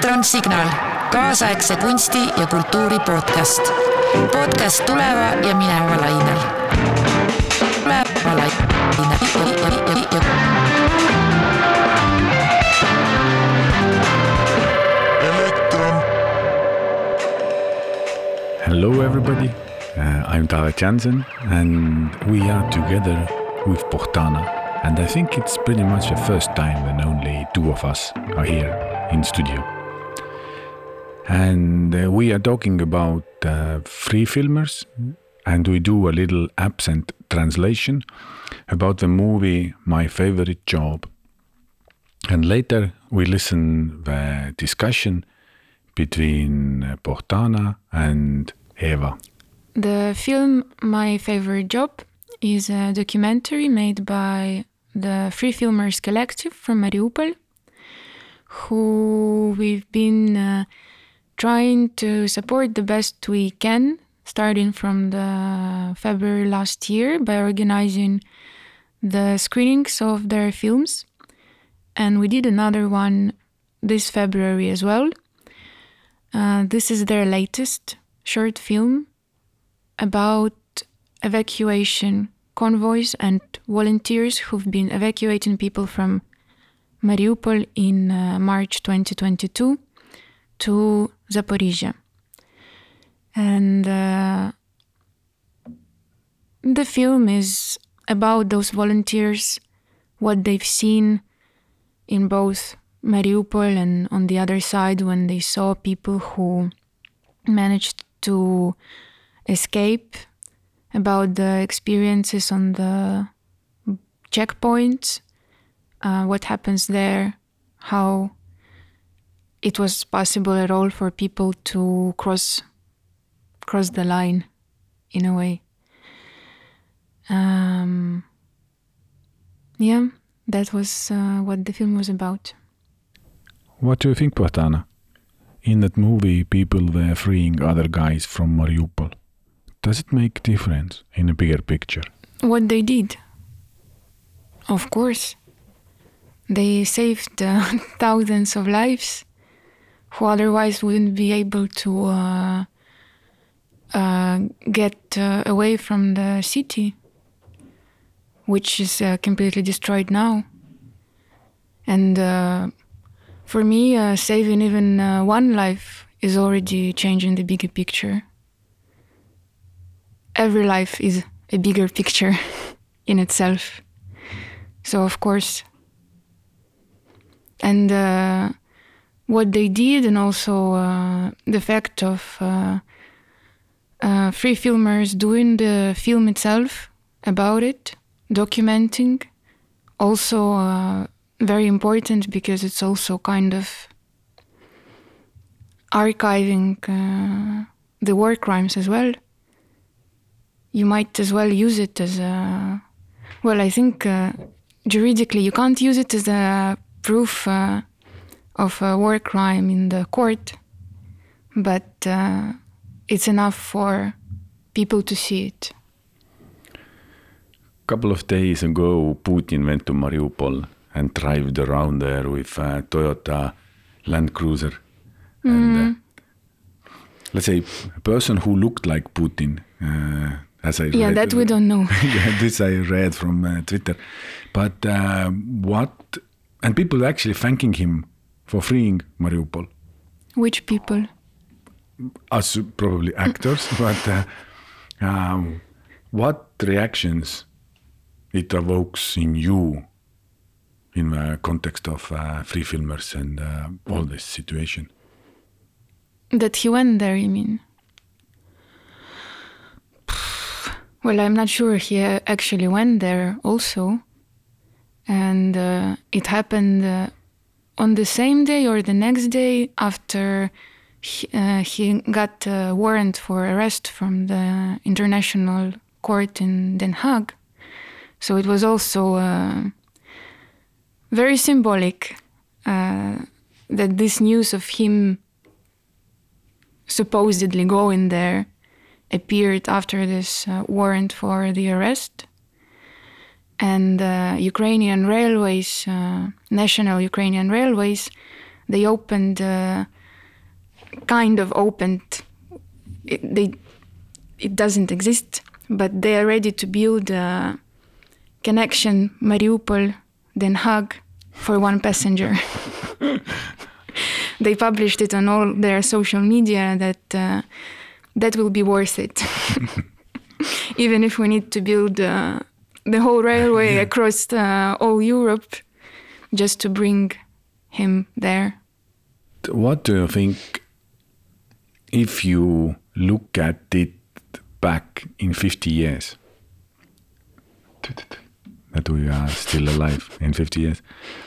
elektronsignaal, kaasaegse kunsti ja kultuuri podcast. podcast tuleva ja mineva lainel. tuleva lainel. Hello, everybody. Uh, I'm Taavet Jansen, and we are together with Bohdana. And I think it's pretty much the first time when only two of us are here in studio. And uh, we are talking about uh, free filmers, and we do a little absent translation about the movie My Favorite Job. And later we listen the discussion between uh, Bohdana and Eva. The film My Favorite Job is a documentary made by the Free Filmers Collective from Mariupol, who we've been uh, trying to support the best we can, starting from the February last year by organizing the screenings of their films. And we did another one this February as well. Uh, this is their latest short film about evacuation convoys and volunteers who've been evacuating people from Mariupol in uh, March 2022 to Zaporizhia. And uh, the film is about those volunteers, what they've seen in both Mariupol and on the other side when they saw people who managed to escape, about the experiences on the checkpoints, uh, what happens there, how it was possible at all for people to cross cross the line in a way. Um, yeah, that was uh, what the film was about. What do you think, Bohdana? In that movie, people were freeing other guys from Mariupol. Does it make difference in a bigger picture? What they did, of course, they saved uh, thousands of lives who otherwise wouldn't be able to uh, uh, get uh, away from the city, which is uh, completely destroyed now. And uh, for me, uh, saving even one life is already changing the bigger picture. Every life is a bigger picture in itself. So, of course, and what they did, and also uh, the fact of uh, uh, free filmers doing the film itself about it, documenting, also uh, very important because it's also kind of archiving uh, the war crimes as well. You might as well use it as a well. I think uh, juridically you can't use it as a proof of a war crime in the court, but uh, it's enough for people to see it. A couple of days ago, Putin went to Mariupol and drove around there with a Toyota Land Cruiser. And uh, let's say a person who looked like Putin, uh, as I Yeah, read, that we don't know. yeah, this I read from uh, Twitter. But uh, what, and people actually thanking him for freeing Mariupol. Which people? Us probably actors, but uh, um, what reactions it evokes in you in the context of uh, free filmers and uh, all this situation? That he went there, you mean? Well, I'm not sure he uh, actually went there also. And uh, it happened uh, on the same day or the next day after he, uh, he got a warrant for arrest from the International Court in Den Haag. So it was also uh, very symbolic uh, that this news of him supposedly going there appeared after this uh, warrant for the arrest. And uh, Ukrainian railways, uh, national Ukrainian railways, they opened, uh, kind of opened. It, they, it doesn't exist, but they are ready to build a connection Mariupol, Den Haag, for one passenger. they published it on all their social media that uh, that will be worth it. Even if we need to build uh, the whole railway Yeah. across uh, all Europe just to bring him there. What do you think if you look at it back in 50 years? That we are still alive in 50 years.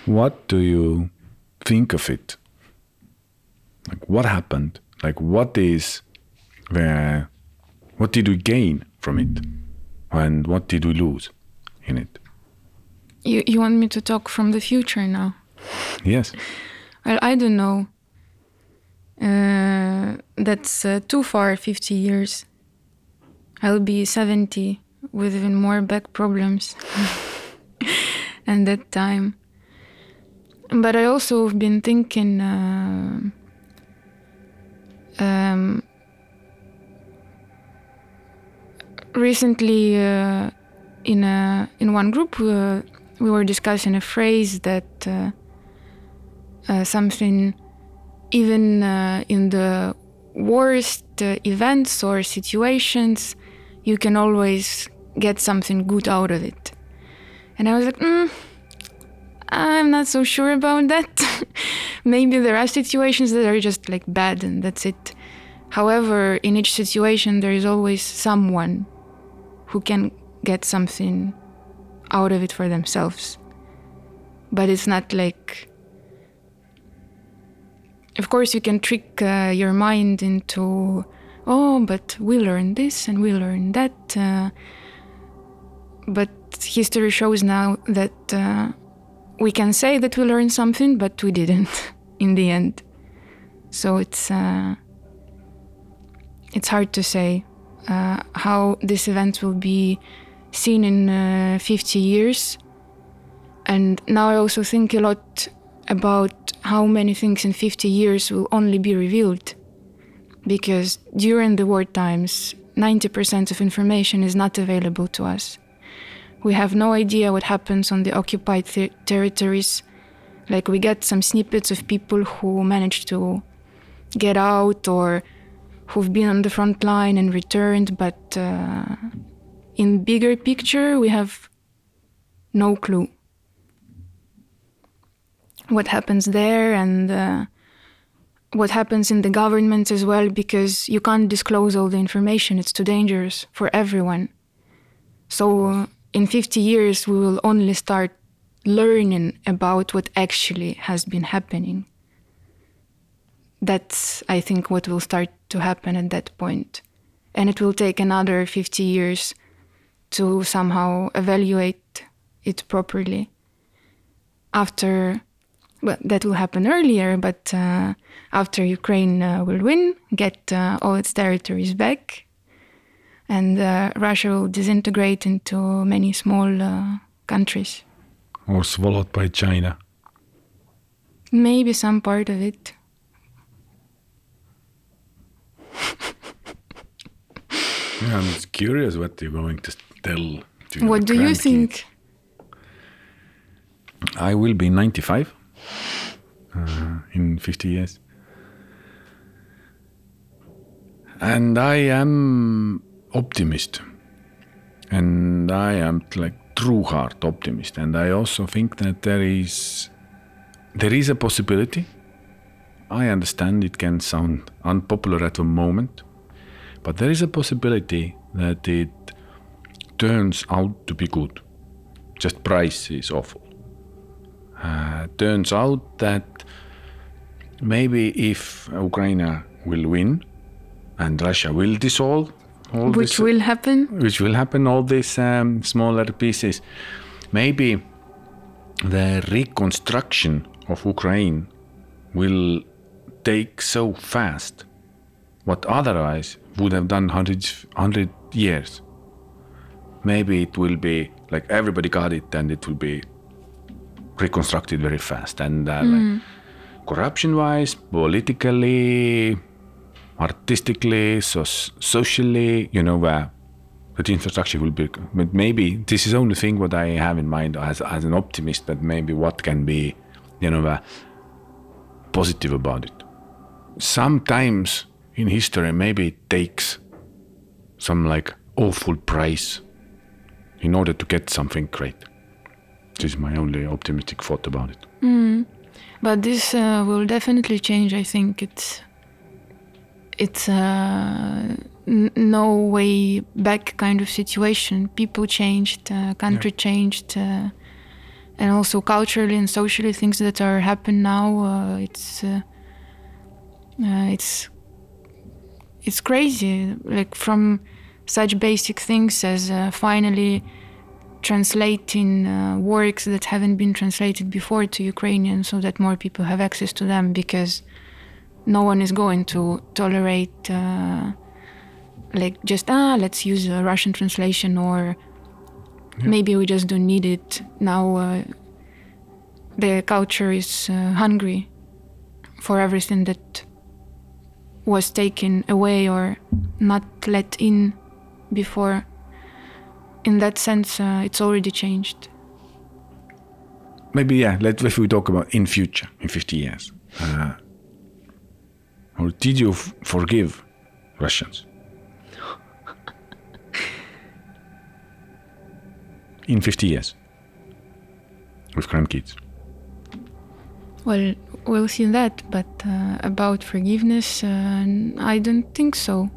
What do you think of it? Like, what happened? Like, what is the. What did we gain from it? And what did we lose in it? You, you want me to talk from the future now? Yes. Well, I don't know. Uh, that's uh, too far, 50 years. I'll be 70 with even more back problems and that time. But I also have been thinking uh, um, recently uh, in a in one group uh, we were discussing a phrase that uh, uh, something even uh, in the worst uh, events or situations you can always get something good out of it. And i was like mm, i'm not so sure about that. Maybe there are situations that are just like bad and that's it. However in each situation there is always someone who can get something out of it for themselves. But it's not like of course you can trick uh, your mind into oh but we learned this and we learned that uh, but history shows now that uh, we can say that we learned something but we didn't in the end. So it's uh, it's hard to say uh, how this event will be seen in uh, 50 years and now i also think a lot about how many things in 50 years will only be revealed. Because during the war times, 90% of information is not available to us. We have no idea what happens on the occupied ter- territories. Like, we get some snippets of people who managed to get out or who've been on the front line and returned, but uh, in bigger picture, we have no clue what happens there and uh, what happens in the government as well because you can't disclose all the information. It's too dangerous for everyone. So uh, in 50 years we will only start learning about what actually has been happening. That's i think what will start to happen at that point. And it will take another 50 years to somehow evaluate it properly after well, that will happen earlier, but uh, after Ukraine uh, will win, get uh, all its territories back, and uh, Russia will disintegrate into many small uh, countries. Or swallowed by China. Maybe some part of it. Yeah, I'm curious what you're going to tell. To what do you think? I will be 95 uh, in 50 years. And I am optimist. And I am like true heart optimist. And I also think that there is there is a possibility. I understand it can sound unpopular at the moment, but there is a possibility that it turns out to be good. Just price is awful. Uh, turns out that maybe if Ukraine will win and Russia will dissolve all Which this, will happen? which will happen all these um, smaller pieces, maybe the reconstruction of Ukraine will take so fast what otherwise would have done hundreds hundred years. Maybe it will be like everybody got it and it will be reconstructed very fast and uh, like, corruption wise, politically, artistically, so socially, you know, where the infrastructure will be. But maybe this is only thing what I have in mind as, as an optimist, that maybe what can be, you know, uh, positive about it. Sometimes in history, maybe it takes some like awful price in order to get something great. This is my only optimistic thought about it. Mm. But this uh, will definitely change. I think it's it's uh, no way back kind of situation. People changed, uh, country Yeah. changed, uh, and also culturally and socially things that are happen now. Uh, it's uh, uh, it's it's crazy. Like from such basic things as uh, finally translating uh, works that haven't been translated before to Ukrainian so that more people have access to them because no one is going to tolerate uh, like just ah let's use a Russian translation or Yeah. maybe we just don't need it now uh, the culture is uh, hungry for everything that was taken away or not let in before in that sense uh, it's already changed Maybe yeah. Let if we talk about in future, in fifty years, uh, or did you f- forgive Russians? in fifty years, with grandkids. well we'll see that but uh, about forgiveness uh, i don't think so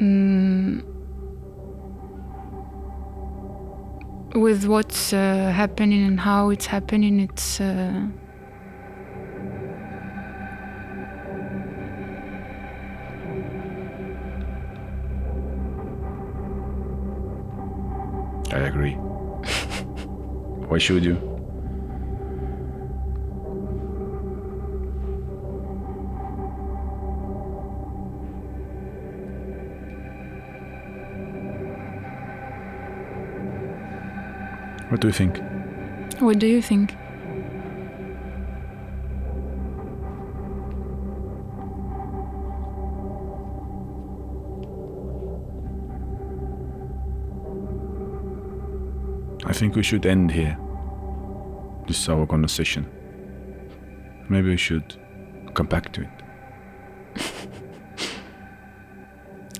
mm. with what's uh, happening and how it's happening it's uh, I agree. Why should you? What do you think? what do you think I think we should end here. This is our conversation. Maybe we should come back to it.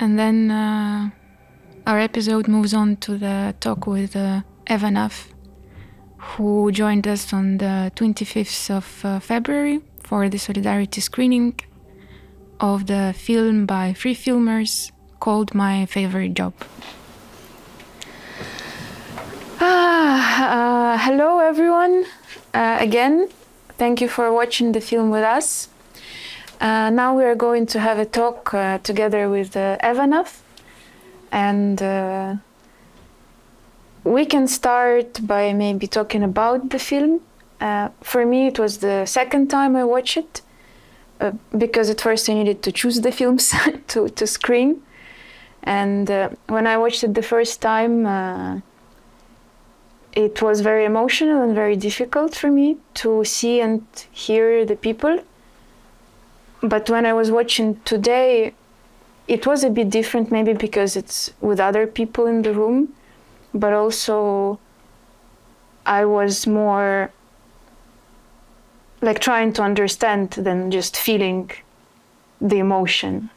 And then uh, our episode moves on to the talk with uh, Eva Näf, who joined us on the 25th of uh, February for the Solidarity screening of the film by Free Filmers called My Favorite Job. Ah, uh, hello, everyone. Uh, again, thank you for watching the film with us. Uh, now we are going to have a talk uh, together with uh, Eva Näf, and uh, we can start by maybe talking about the film. Uh, for me, it was the second time I watched it uh, because at first I needed to choose the films to, to screen, and uh, when I watched it the first time, uh, it was very emotional and very difficult for me to see and hear the people. But when I was watching today, it was a bit different, maybe because it's with other people in the room, but also I was more like trying to understand than just feeling the emotion.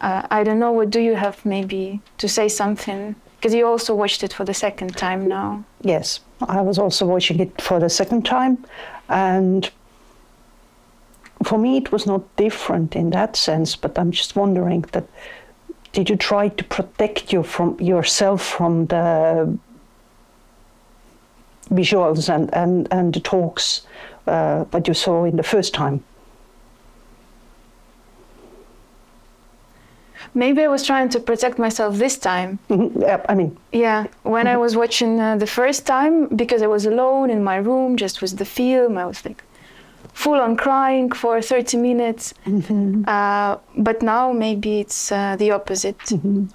Uh, I don't know, what do you have maybe to say something? Because you also watched it for the second time now. Yes, I was also watching it for the second time, and for me it was not different in that sense. But I'm just wondering that did you try to protect you from yourself from the visuals and and and the talks uh, that you saw in the first time? Maybe I was trying to protect myself this time. Mhm, yeah, I mean, Yeah, when I was watching uh, the first time, because I was alone in my room just with the film, I was like full on crying for 30 minutes. Uh, but now maybe it's uh, the opposite.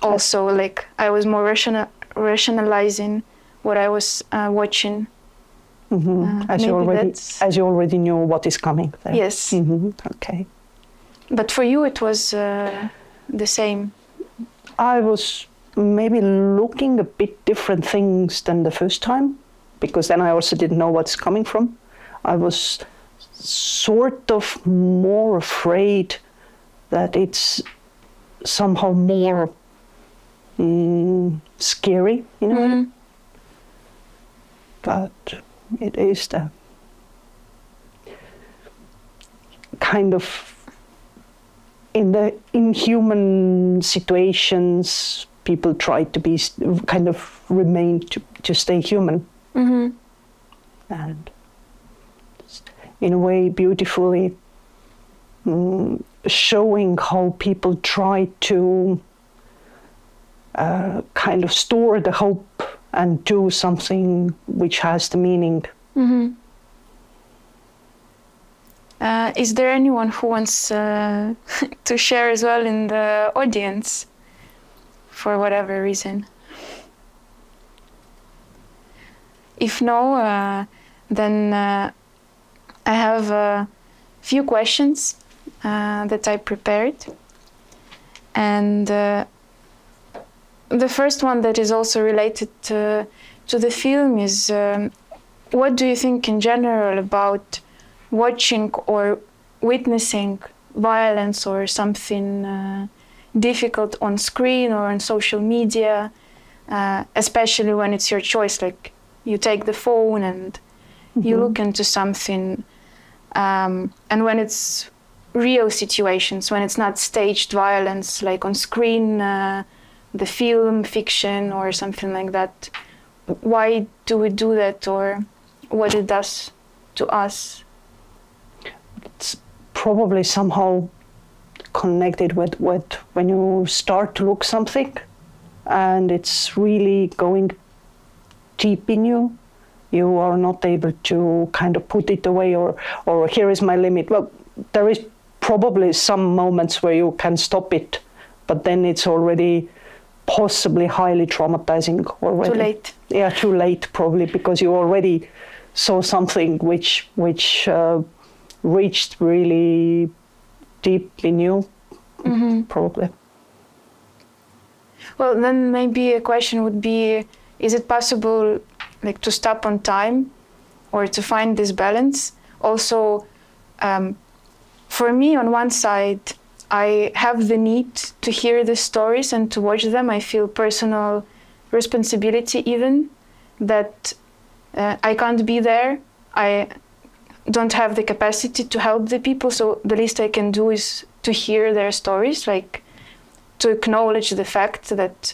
Also, like I was more rational, rationalizing what I was uh, watching. Mhm. Uh, as you already that's- as you already knew what is coming there. Yes. hmm Okay. But for you, it was uh, the same. I was maybe looking a bit different things than the first time because then I also didn't know what's coming from. I was sort of more afraid that it's somehow more mm, scary, you know. Mhm. But it is the kind of in the inhuman situations people try to be kind of remain to, to stay human Mhm. and in a way beautifully mm, showing how people try to uh, kind of store the hope and do something which has the meaning Mhm. Uh, is there anyone who wants uh, to share as well in the audience for whatever reason? If no, uh, then uh, I have a few questions uh, that I prepared. And uh, the first one that is also related to, to the film is um, what do you think in general about watching or witnessing violence or something uh, difficult on screen or on social media, uh, especially when it's your choice? Like you take the phone and you look into something, um, and when it's real situations, when it's not staged violence, like on screen, uh, the film, fiction, or something like that. Why do we do that, or what it does to us? it's probably somehow connected with, with when you start to look something and it's really going deep in you you are not able to kind of put it away or or here is my limit. Well there is probably some moments where you can stop it but then it's already possibly highly traumatizing already. Too late. yeah too late probably because you already saw something which which uh, reached really deep in you probably. Well, then maybe a question would be: Is it possible, like, to stop on time, or to find this balance? Also, um, for me, on one side, I have the need to hear the stories and to watch them. I feel personal responsibility, even that uh, I can't be there. I don't have the capacity to help the people, so the least I can do is to hear their stories, like to acknowledge the fact that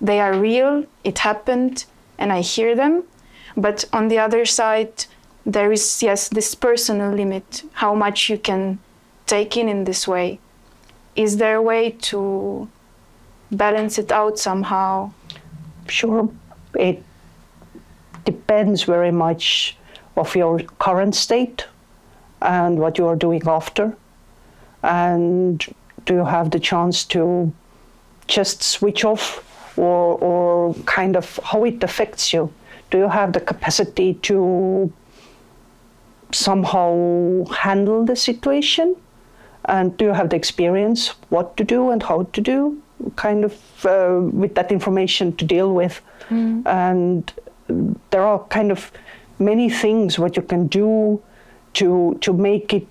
they are real, it happened, and I hear them. But on the other side, there is, yes, this personal limit, how much you can take in in this way. Is there a way to balance it out somehow? Sure, it depends very much of your current state and what you are doing after. And do you have the chance to just switch off or, or kind of how it affects you? Do you have the capacity to somehow handle the situation? And do you have the experience what to do and how to do? Kind of uh, with that information to deal with. And there are kind of many things what you can do to to make it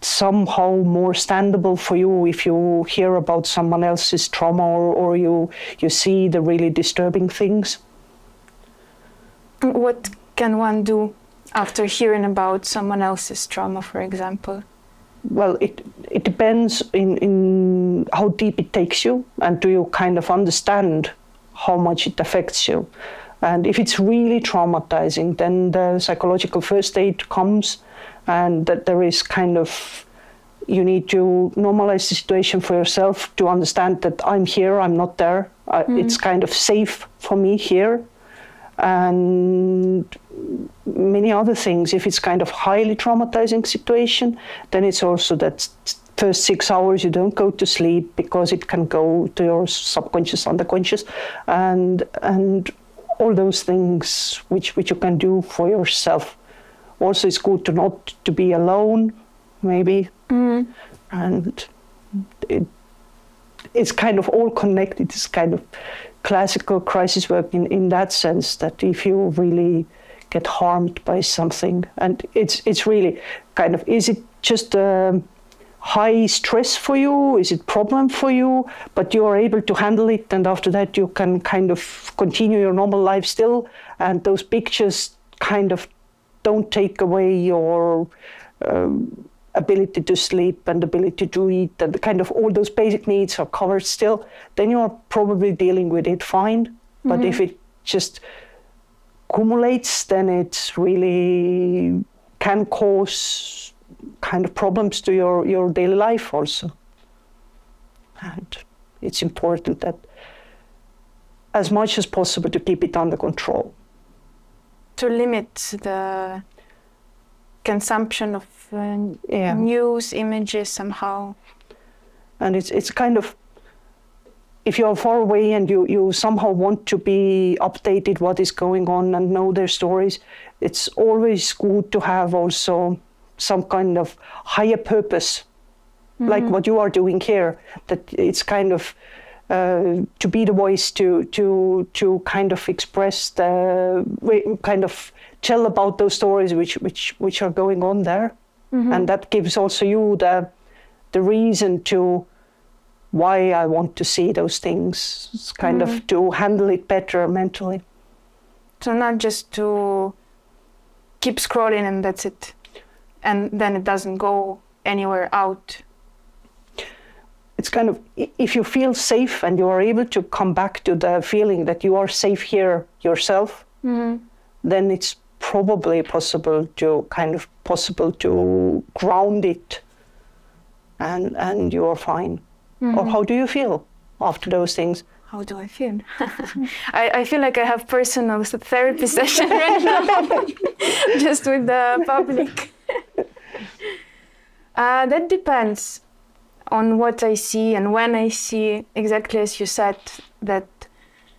somehow more standable for you if you hear about someone else's trauma or, or you you see the really disturbing things. What can one do after hearing about someone else's trauma, for example? Well, it it depends in in how deep it takes you, and do you kind of understand how much it affects you. And if it's really traumatizing, then the psychological first aid comes, and that there is kind of you need to normalize the situation for yourself to understand that I'm here, I'm not there. Uh, It's kind of safe for me here, and many other things. If it's kind of highly traumatizing situation, then it's also that first six hours you don't go to sleep because it can go to your subconscious, underconscious, and and all those things which which you can do for yourself also it's good to not to be alone, maybe, and it, it's kind of all connected. It's kind of classical crisis work in, in that sense that if you really get harmed by something, and it's it's really kind of is it just um, high stress for you? Is it problem for you? But you are able to handle it, and after that you can kind of continue your normal life still. And those pictures kind of don't take away your um, ability to sleep and ability to eat, and kind of all those basic needs are covered still. Then you are probably dealing with it fine. But if it just accumulates, then it really can cause kind of problems to your, your daily life also. And it's important that as much as possible to keep it under control. To limit the consumption of uh, Yeah. news, images somehow. And it's it's kind of if you're far away and you, you somehow want to be updated what is going on and know their stories, it's always good to have also some kind of higher purpose, like what you are doing here. That it's kind of uh, to be the voice to to to kind of express the kind of tell about those stories which which which are going on there, and that gives also you the the reason to why I want to see those things, It's kind of to handle it better mentally. So not just to keep scrolling and that's it. And then it doesn't go anywhere out. It's kind of if you feel safe and you are able to come back to the feeling that you are safe here yourself, then it's probably possible to kind of possible to ground it, and and you are fine. Or how do you feel after those things? How do I feel? I, I feel like I have personal therapy session right now, just with the public. uh, that depends on what I see and when I see. Exactly as you said, that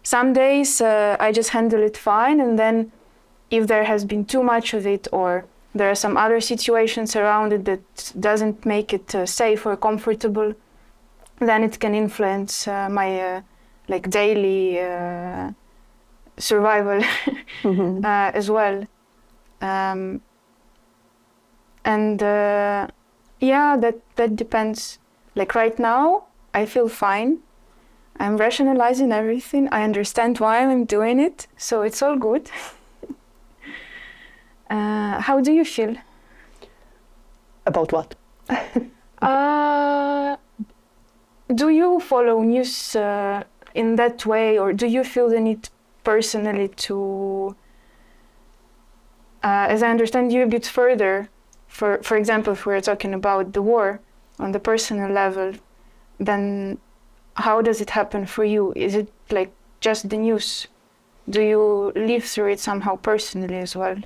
some days uh, I just handle it fine, and then if there has been too much of it, or there are some other situations around it that doesn't make it uh, safe or comfortable, then it can influence uh, my uh, like daily uh, survival uh, as well. Um, and uh, yeah, that that depends. Like right now, I feel fine. I'm rationalizing everything. I understand why I'm doing it, so it's all good. uh, how do you feel? About what? Uh, do you follow news uh, in that way, or do you feel the need personally to, uh, as I understand you a bit further, for for example, if we're talking about the war on the personal level, then how does it happen for you? Is it like just the news? Do you live through it somehow personally as well?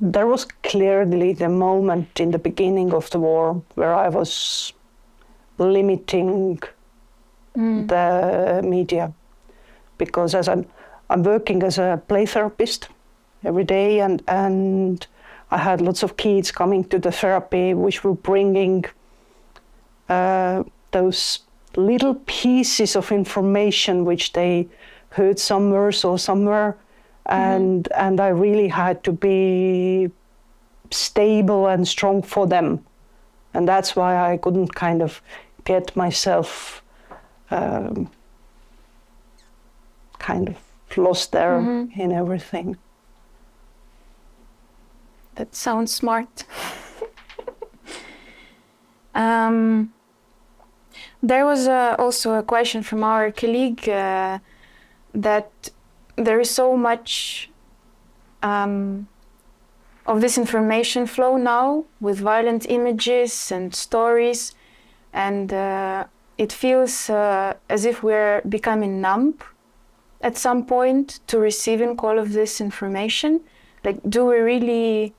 There was clearly the moment in the beginning of the war where I was limiting mm. the media because as I'm, I'm working as a play therapist every day and, and I had lots of kids coming to the therapy which were bringing uh, those little pieces of information which they heard somewhere or somewhere and and I really had to be stable and strong for them and that's why I couldn't kind of get myself um, kind of lost there in everything. That sounds smart. um, there was uh, also a question from our colleague uh, that there is so much um, of this information flow now with violent images and stories, and uh, it feels uh, as if we're becoming numb at some point to receiving all of this information. Like, do we really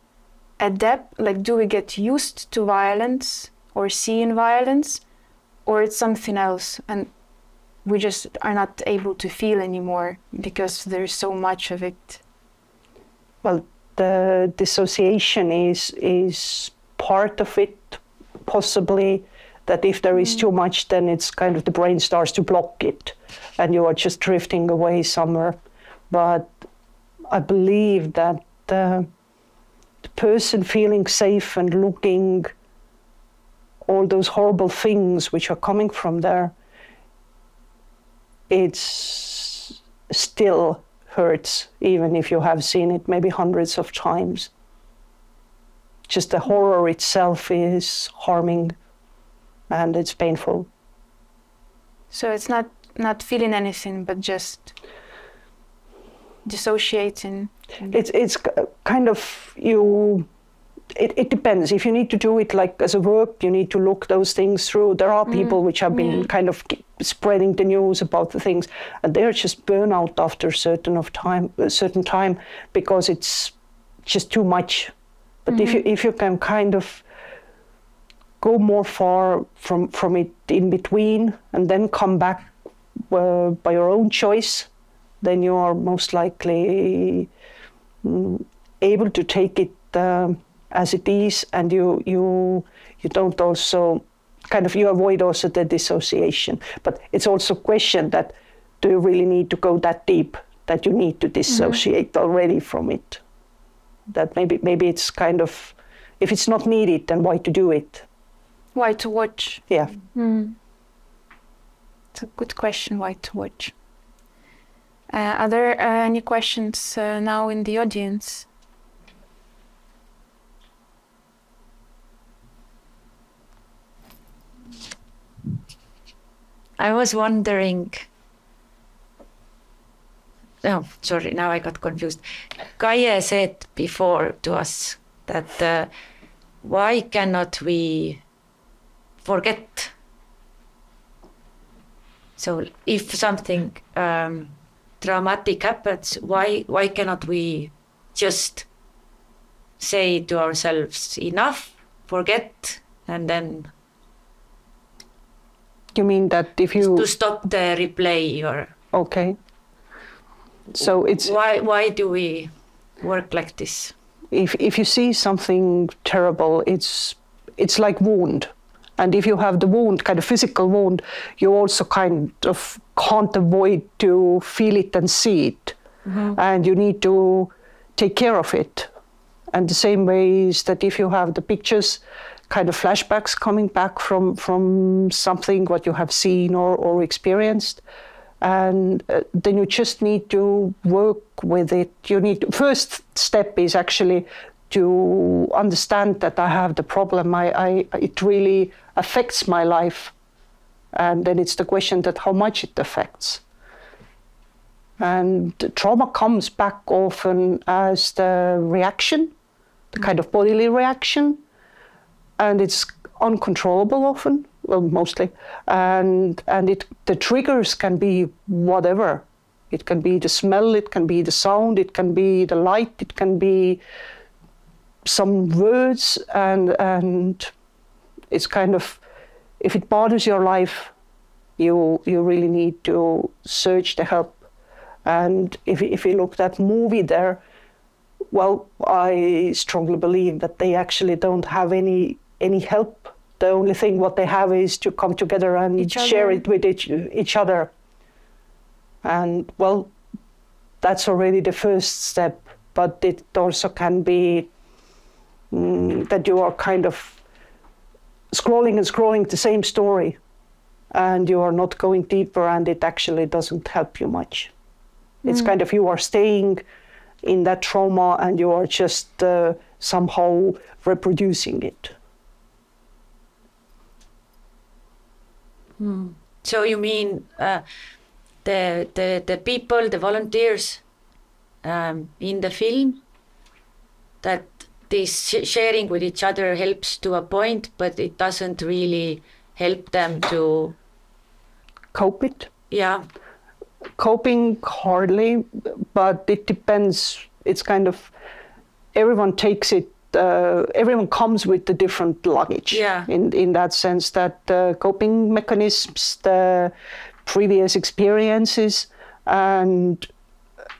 adapt? Like, do we get used to violence or seeing violence, or it's something else, and we just are not able to feel anymore because there's so much of it? Well, the dissociation is is part of it, possibly. That if there is too much, then it's kind of the brain starts to block it, and you are just drifting away somewhere. But I believe that uh, the person feeling safe and looking all those horrible things which are coming from there, it still hurts, even if you have seen it maybe hundreds of times. Just the horror itself is harming and it's painful. So it's not not feeling anything, but just dissociating. It's it's kind of you. It, it depends. If you need to do it like as a work, you need to look those things through. There are people which have been kind of spreading the news about the things, and they're just burnout after a certain of time, a certain time, because it's just too much. But if you if you can kind of go more far from from it in between, and then come back uh, by your own choice, then you are most likely mm, able to take it um, as it is, and you you you don't also kind of you avoid also the dissociation. But it's also a question that do you really need to go that deep that you need to dissociate already from it? That maybe maybe it's kind of if it's not needed, then why to do it? Why to watch? Yeah. It's a good question. Why to watch? Uh, are there uh, any questions uh, now in the audience? I was wondering. No, sorry, now I got confused. Kaie said before to us that uh, why cannot we forget? So if something um, dramatic happens, why why cannot we just say to ourselves enough, forget, and then You mean that if you to stop the replay or okay? So it's why why do we work like this if if you see something terrible, it's it's like wound. And if you have the wound, kind of physical wound, you also kind of can't avoid to feel it and see it. Mm-hmm. And you need to take care of it. And the same way is that if you have the pictures, kind of flashbacks coming back from from something what you have seen or, or experienced, and uh, then you just need to work with it. You need to, first step is actually to understand that I have the problem. I, I it really affects my life, and then it's the question that how much it affects. And trauma comes back often as the reaction, the kind of bodily reaction, and it's uncontrollable often, well, mostly. And and it the triggers can be whatever. It can be the smell, it can be the sound, it can be the light, it can be some words, and and it's kind of if it bothers your life, you you really need to search the help. And if if you look at movie there, well, I strongly believe that they actually don't have any any help. The only thing what they have is to come together and Each share other. it with each, each other. And well, that's already the first step. But it also can be mm, that you are kind of scrolling and scrolling the same story, and you are not going deeper, and it actually doesn't help you much. It's kind of you are staying in that trauma and you are just uh, somehow reproducing it. So you mean uh, the the the people, the volunteers um, in the film that this sh- sharing with each other helps to a point, but it doesn't really help them to Cope it. yeah Coping hardly, but it depends. It's kind of everyone takes it. Uh, everyone comes with the different luggage. Yeah. In in that sense, that uh, coping mechanisms, the previous experiences, and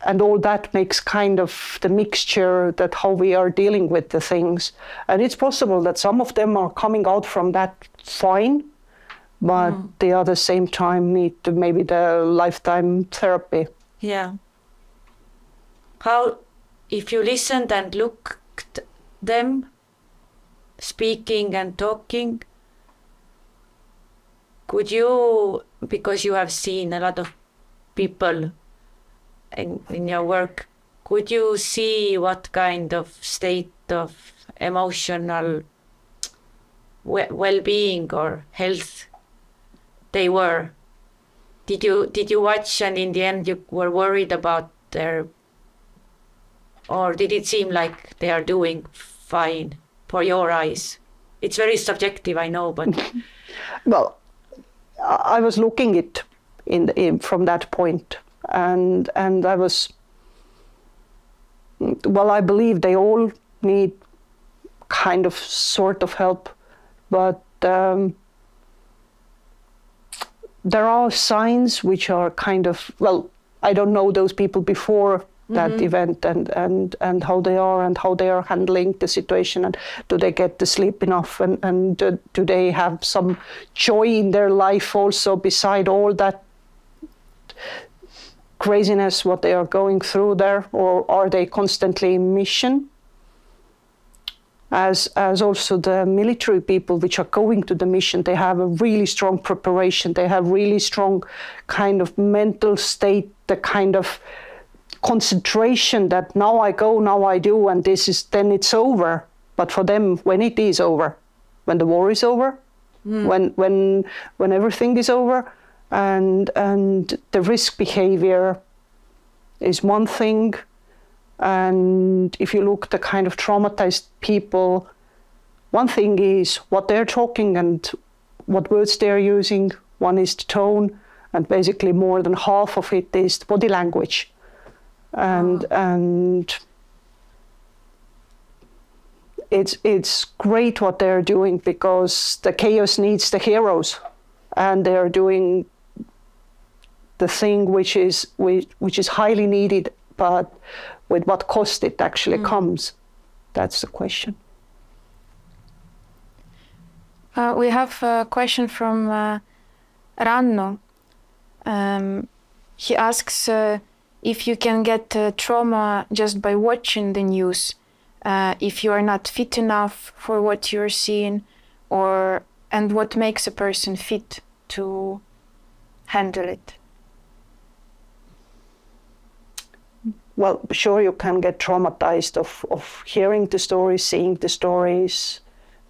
and all that makes kind of the mixture that how we are dealing with the things. And it's possible that some of them are coming out from that fine, but they at the same time need to maybe the lifetime therapy. Yeah. How, if you listened and looked them speaking and talking, could you, because you have seen a lot of people in, in your work, could you see what kind of state of emotional well-being or health they were? Did you did you watch and in the end you were worried about their or did it seem like they are doing fine for your eyes? It's very subjective, I know, but Well, I was looking it in, in from that point, and and I was. Well, I believe they all need kind of sort of help, but um, there are signs which are kind of well. I don't know those people before that mm-hmm. event and, and, and how they are and how they are handling the situation and do they get the sleep enough and, and do, do they have some joy in their life also beside all that craziness what they are going through there or are they constantly in mission? As as also the military people which are going to the mission they have a really strong preparation. They have really strong kind of mental state the kind of concentration that now I go, now I do, and this is then it's over. But for them, when it is over, when the war is over, hmm. when when when everything is over, and and the risk behavior is one thing, and if you look the kind of traumatized people, one thing is what they're talking and what words they're using. One is the tone, and basically more than half of it is the body language and and it's it's great what they're doing because the chaos needs the heroes. And they're doing the thing which is which, which is highly needed but with what cost it actually comes. That's the question. Uh, we have a question from uh, Ranno. Um, he asks uh, if you can get uh, trauma just by watching the news, uh, if you are not fit enough for what you're seeing, or and what makes a person fit to handle it. well sure you can get traumatized of, of hearing the stories seeing the stories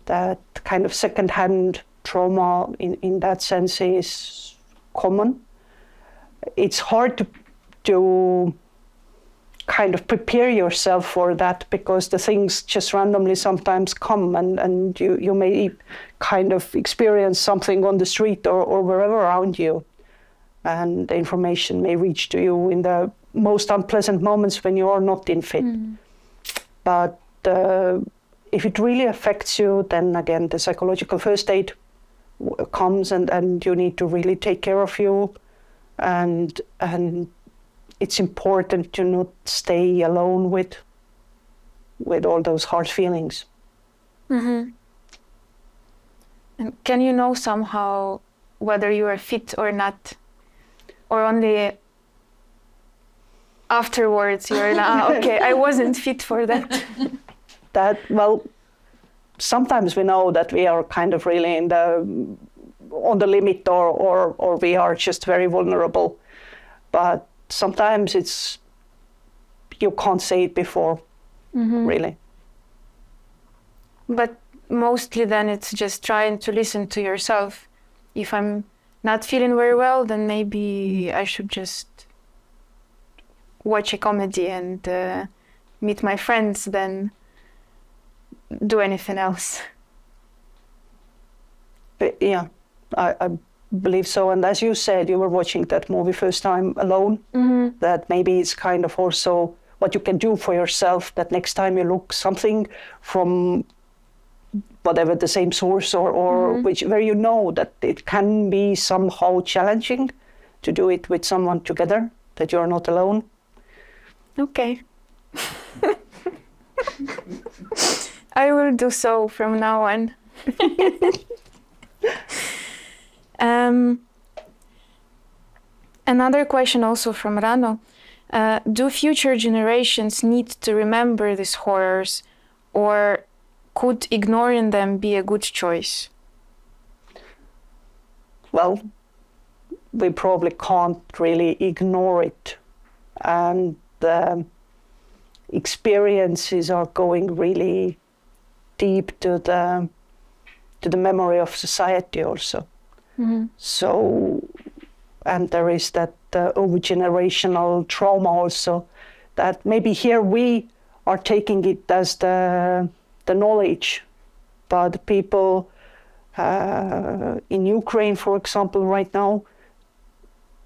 that kind of secondhand trauma in, in that sense is common it's hard to to kind of prepare yourself for that because the things just randomly sometimes come and, and you, you may kind of experience something on the street or, or wherever around you and the information may reach to you in the most unpleasant moments when you are not in fit. But uh, if it really affects you, then again, the psychological first aid comes and, and you need to really take care of you. And, and it's important to not stay alone with, with all those hard feelings. And can you know somehow whether you are fit or not, or only afterwards you're like, ah, okay, I wasn't fit for that. that well sometimes we know that we are kind of really in the on the limit or or, or we are just very vulnerable but sometimes it's you can't say it before really But mostly then it's just trying to listen to yourself. If I'm not feeling very well, then maybe I should just watch a comedy and uh, meet my friends than do anything else. But yeah I, I believe so and as you said you were watching that movie first time alone mm-hmm. that maybe it's kind of also what you can do for yourself that next time you look something from whatever the same source or, or mm-hmm. which where you know that it can be somehow challenging to do it with someone together that you're not alone Okay. I will do so from now on. um, another question also from Ranno. Uh, do future generations need to remember these horrors or could ignoring them be a good choice? Well, we probably can't really ignore it. And the experiences are going really deep to the to the memory of society also. So, and there is that uh, overgenerational trauma also. That maybe here we are taking it as the the knowledge, but people uh, in Ukraine, for example, right now,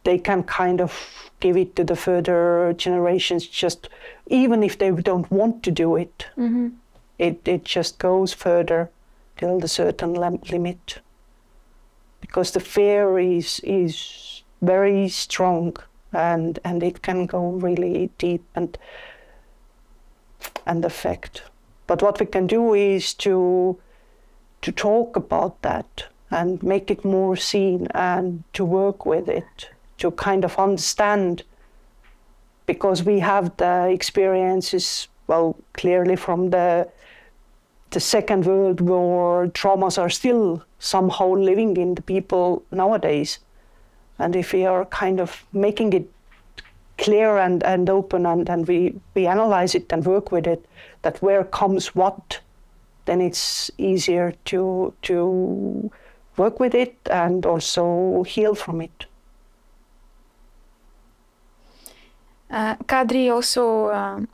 they can kind of give it to the further generations. Just even if they don't want to do it, it it just goes further till the certain lim- limit. Because the fear is is very strong and and it can go really deep and and affect. But what we can do is to to talk about that and make it more seen and to work with it to kind of understand because we have the experiences well clearly from the the second world war traumas are still somehow living in the people nowadays. And if we are kind of making it clear and, and open and, and we, we analyze it and work with it that where comes what then it's easier to to work with it and also heal from it. Uh, Kadri also um,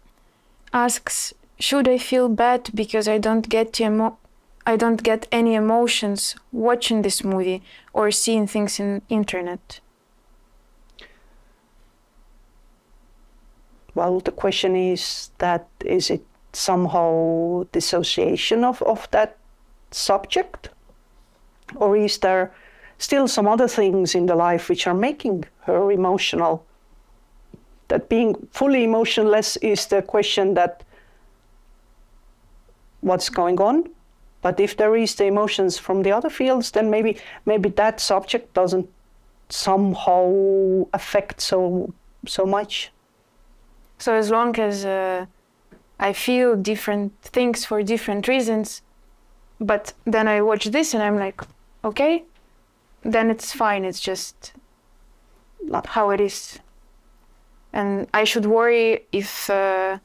asks, should I feel bad because I don't get emo- I don't get any emotions watching this movie or seeing things in internet? well the question is that is it somehow dissociation of, of that subject or is there still some other things in the life which are making her emotional that being fully emotionless is the question that what's going on but if there is the emotions from the other fields then maybe maybe that subject doesn't somehow affect so so much So as long as uh, I feel different things for different reasons, but then I watch this and I'm like, okay, then it's fine. It's just not how it is. And I should worry if, uh,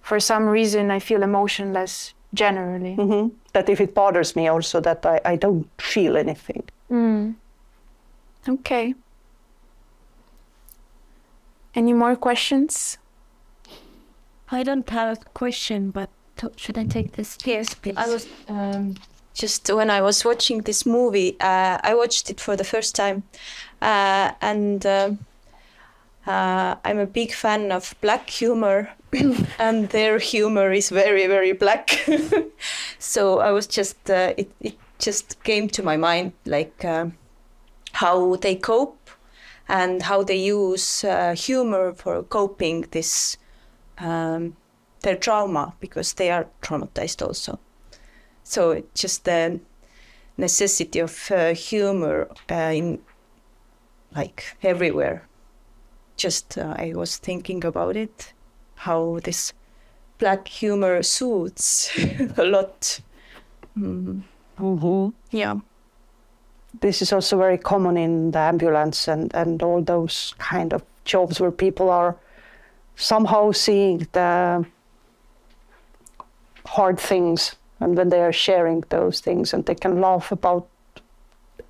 for some reason, I feel emotionless generally. hmm That if it bothers me also that I, I don't feel anything. Mm. Okay. Any more questions? I don't have a question, but to- should I take this? Yes, please. I was um, just when I was watching this movie, uh, I watched it for the first time, uh, and um uh, I'm a big fan of black humor, and their humor is very, very black. so I was just uh, it, it just came to my mind like um how they cope and how they use uh, humor for coping this um, their trauma because they are traumatized also. So it's just the necessity of uh, humor uh, in like everywhere. Just uh, I was thinking about it, how this black humor suits a lot. Mm. Yeah. This is also very common in the ambulance and, and all those kind of jobs where people are somehow seeing the hard things and when they are sharing those things and they can laugh about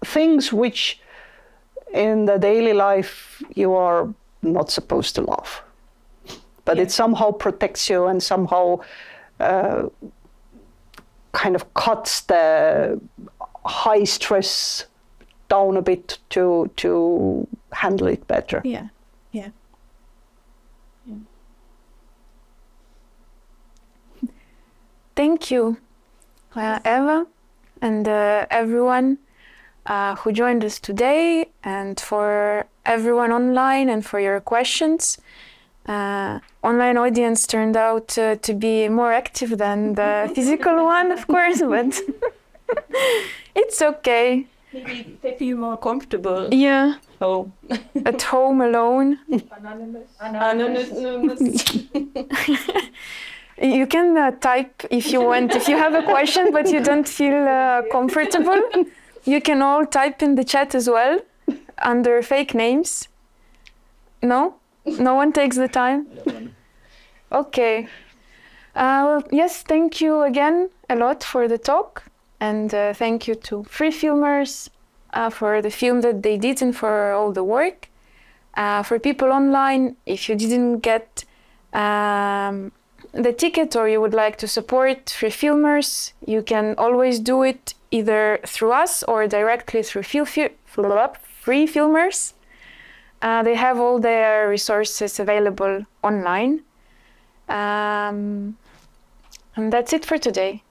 things which in the daily life you are not supposed to laugh but it somehow protects you and somehow uh, kind of cuts the high stress down a bit to to handle it better Yeah. Yeah. Thank you, uh, Eva, and uh, everyone uh, who joined us today, and for everyone online and for your questions. uh, online audience turned out uh, to be more active than the physical one, of course, but it's okay. Maybe they feel more comfortable. Yeah, Oh. at home alone. Anonymous. Anonymous. You can uh, type if you want, if you have a question but you don't feel uh, comfortable. You can all type in the chat as well under fake names. No? No one takes the time? Okay. Uh, well, yes, thank you again a lot for the talk. And uh, thank you to Freefilmers uh, for the film that they did and for all the work. Uh, for people online, if you didn't get um, the ticket or you would like to support Freefilmers, you can always do it either through us or directly through Fi- Freefilmers. Uh, they have all their resources available online. Um, and that's it for today.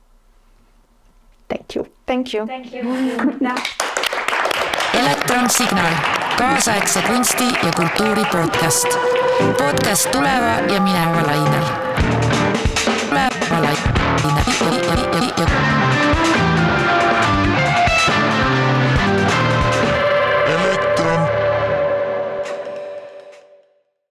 Thank you. Thank you. Thank you. elektronsignaal, kaasaegse kunsti ja kultuuri podcast. podcast tuleva ja mineva lainel. tuleva lainel.